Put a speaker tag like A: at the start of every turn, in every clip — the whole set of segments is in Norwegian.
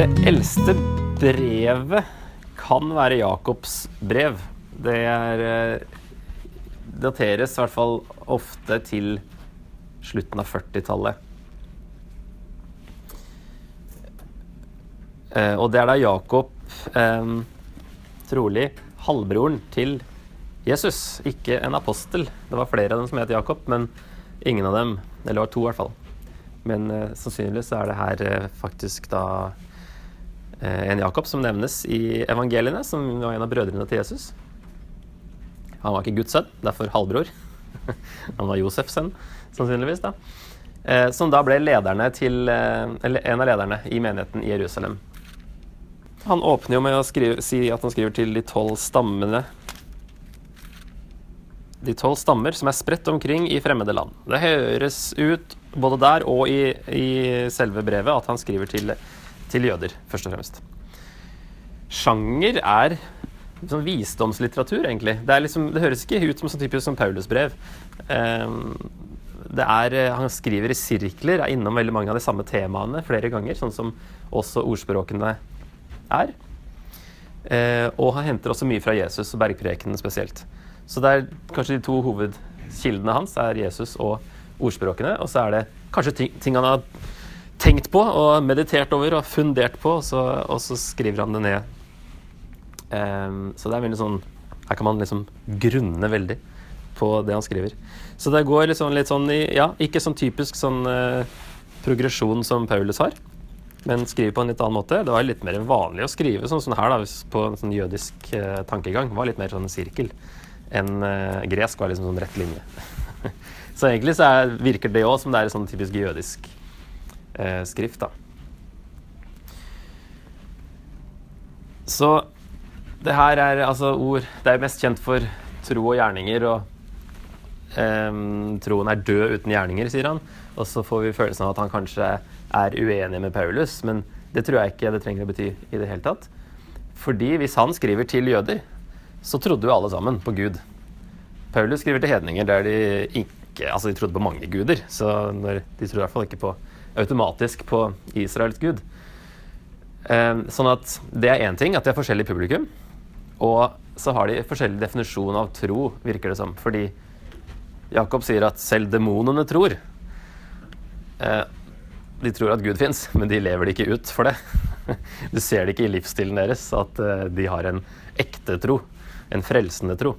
A: Det eldste brevet kan være Jakobs brev. Det er, eh, dateres i hvert fall ofte til slutten av 40-tallet. Eh, og det er da Jakob, eh, trolig halvbroren til Jesus, ikke en apostel. Det var flere av dem som het Jakob, men ingen av dem, eller det var to i hvert fall. Men eh, sannsynligvis er det her eh, faktisk da en Jakob som nevnes i evangeliene, som var en av brødrene til Jesus. Han var ikke Guds sønn, derfor halvbror. Han var Josefs sønn, sannsynligvis. da. Eh, som da ble lederne til, eh, en av lederne i menigheten i Jerusalem. Han åpner jo med å skrive, si at han skriver til de tolv stammene de tolv stammer som er spredt omkring i fremmede land. Det høres ut både der og i, i selve brevet at han skriver til, til, jøder, først og fremst. Sjanger er sånn visdomslitteratur, egentlig. Det, liksom, det, høres ikke ut som sånn typisk som Paulus brev. Um, er, han skriver i sirkler, er innom veldig mange av de samme temaene flere ganger, sånn som også ordspråkene er. Uh, og han henter også mye fra Jesus og bergprekenen spesielt. Så det er kanskje de to hovedkildene hans er Jesus og ordspråkene. Og så er det kanskje ting, ting han har tenkt på og meditert over og fundert på, og så, og så skriver han det ned. Um, så det er veldig sånn Her kan man liksom grunne veldig på det han skriver. Så det går liksom litt sånn i Ja, ikke sånn typisk sånn uh, progresjon som Paulus har, men skriver på en litt annen måte. Det var litt mer vanlig å skrive sånn, sånn her da, på en sånn jødisk uh, tankegang. Det var litt mer sånn en sirkel enn uh, gresk var liksom sånn rett linje. så egentlig så er, virker det òg som det er sånn typisk jødisk uh, skrift, da. Så det her er altså ord Det er mest kjent for tro og gjerninger, og eh, troen er død uten gjerninger, sier han. Og så får vi følelsen av at han kanskje er uenig med Paulus, men det tror jeg ikke det trenger å bety i det hele tatt. Fordi hvis han skriver til jøder, så trodde jo alle sammen på Gud. Paulus skriver til hedninger der de ikke Altså, de trodde på mange guder, så når, de trodde i hvert fall ikke på automatisk på Israels gud. Eh, sånn at det er én ting, at de har forskjellig publikum. Og så har de forskjellig definisjon av tro, virker det som. Fordi Jakob sier at selv demonene tror. Eh, de tror at Gud fins, men de lever det ikke ut for det. Du ser det ikke i livsstilen deres at eh, de har en ekte tro en frelsende tro.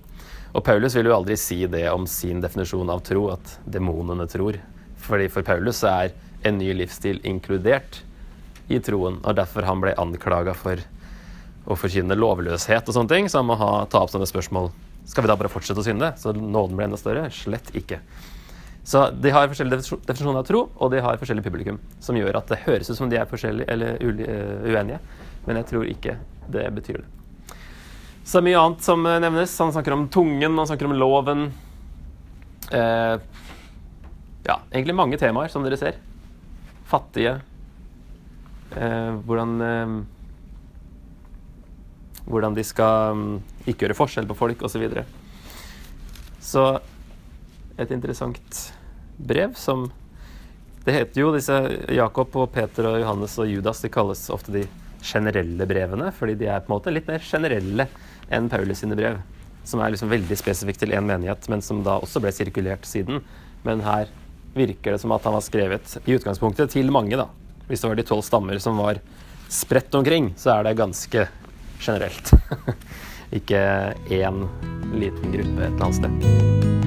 A: Og Paulus vil jo aldri si det om sin definisjon av tro, at demonene tror. Fordi for Paulus er en ny livsstil inkludert i troen, og derfor han ble anklaga for å forkynne lovløshet og sånne ting. Så han må ha, ta opp sånne spørsmål. Skal vi da bare fortsette å synde, så nåden blir enda større? Slett ikke. Så de har forskjellige definisjoner av tro, og de har forskjellig publikum. Som gjør at det høres ut som de er forskjellige eller eh, uenige, men jeg tror ikke det betyr det. Så det er mye annet som eh, nevnes. Han snakker om tungen, han snakker om loven. Eh, ja, egentlig mange temaer, som dere ser. Fattige. Eh, hvordan eh, Hvordan de skal um, ikke gjøre forskjell på folk, osv. Så, videre. så et interessant brev som Det heter jo disse Jakob og Peter og Johannes og Judas, de kalles ofte de generelle brevene, fordi de er på en måte litt mer generelle enn Paulus sine brev. Som er liksom veldig spesifikt til én menighet, men som da også ble sirkulert siden. Men her virker det som at han har skrevet i utgangspunktet til mange, da. Hvis det var de tolv stammer som var spredt omkring, så er det ganske generelt. Ikke én liten gruppe et eller annet sted.